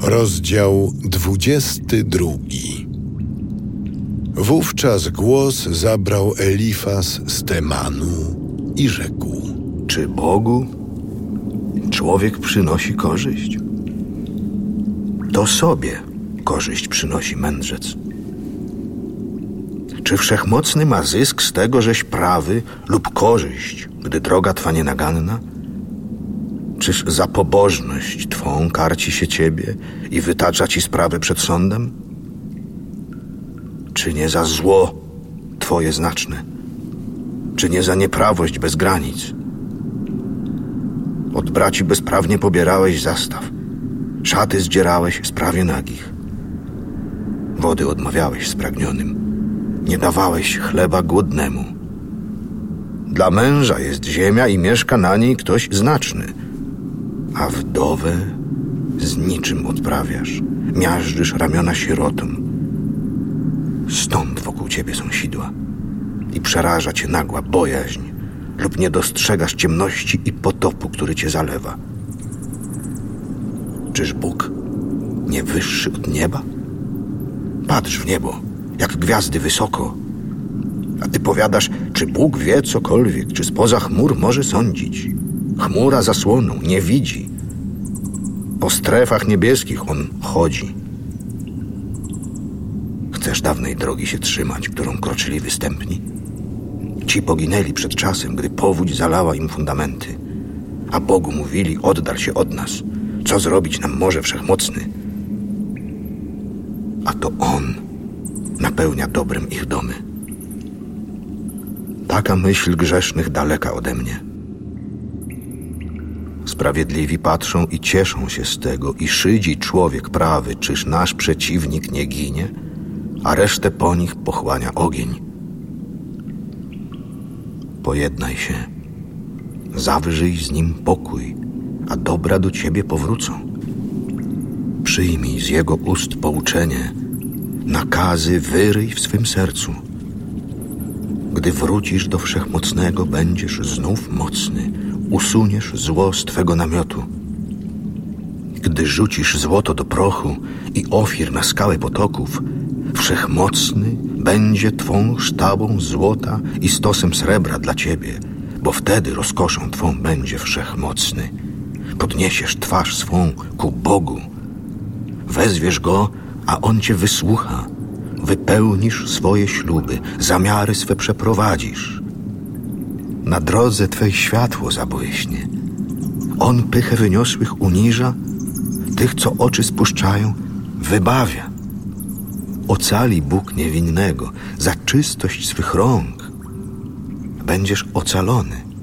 Rozdział 22 Wówczas głos zabrał Elifas z Temanu i rzekł Czy Bogu człowiek przynosi korzyść? To sobie korzyść przynosi mędrzec. Czy wszechmocny ma zysk z tego, żeś prawy lub korzyść, gdy droga twa nienaganna? Czyż za pobożność twą karci się ciebie i wytacza ci sprawę przed sądem? Czy nie za zło twoje znaczne? Czy nie za nieprawość bez granic? Od braci bezprawnie pobierałeś zastaw, szaty zdzierałeś z prawie nagich, wody odmawiałeś spragnionym, nie dawałeś chleba głodnemu. Dla męża jest ziemia i mieszka na niej ktoś znaczny – a wdowę z niczym odprawiasz. Miażdżysz ramiona sierotom. Stąd wokół ciebie są sidła i przeraża cię nagła bojaźń lub nie dostrzegasz ciemności i potopu, który cię zalewa. Czyż Bóg nie wyższy od nieba? Patrz w niebo, jak gwiazdy wysoko. A ty powiadasz, czy Bóg wie cokolwiek, czy spoza chmur może sądzić? Chmura zasłoną nie widzi. Po strefach niebieskich on chodzi. Chcesz dawnej drogi się trzymać, którą kroczyli występni? Ci poginęli przed czasem, gdy powódź zalała im fundamenty, a Bogu mówili: oddal się od nas. Co zrobić nam może wszechmocny? A to On napełnia dobrem ich domy. Taka myśl grzesznych daleka ode mnie. Sprawiedliwi patrzą i cieszą się z tego i szydzi człowiek prawy, czyż nasz przeciwnik nie ginie, a resztę po nich pochłania ogień. Pojednaj się, zawrzyj z nim pokój, a dobra do ciebie powrócą. Przyjmij z jego ust pouczenie, nakazy wyryj w swym sercu. Gdy wrócisz do Wszechmocnego, będziesz znów mocny, usuniesz zło z twego namiotu. Gdy rzucisz złoto do prochu i ofir na skałę potoków, wszechmocny będzie twą sztabą złota i stosem srebra dla ciebie, bo wtedy rozkoszą twą będzie wszechmocny. Podniesiesz twarz swą ku Bogu, wezwiesz go, a on cię wysłucha. Wypełnisz swoje śluby, zamiary swe przeprowadzisz na drodze Twej światło zabłyśnie. On pychę wyniosłych uniża, tych, co oczy spuszczają, wybawia. Ocali Bóg niewinnego za czystość swych rąk. Będziesz ocalony.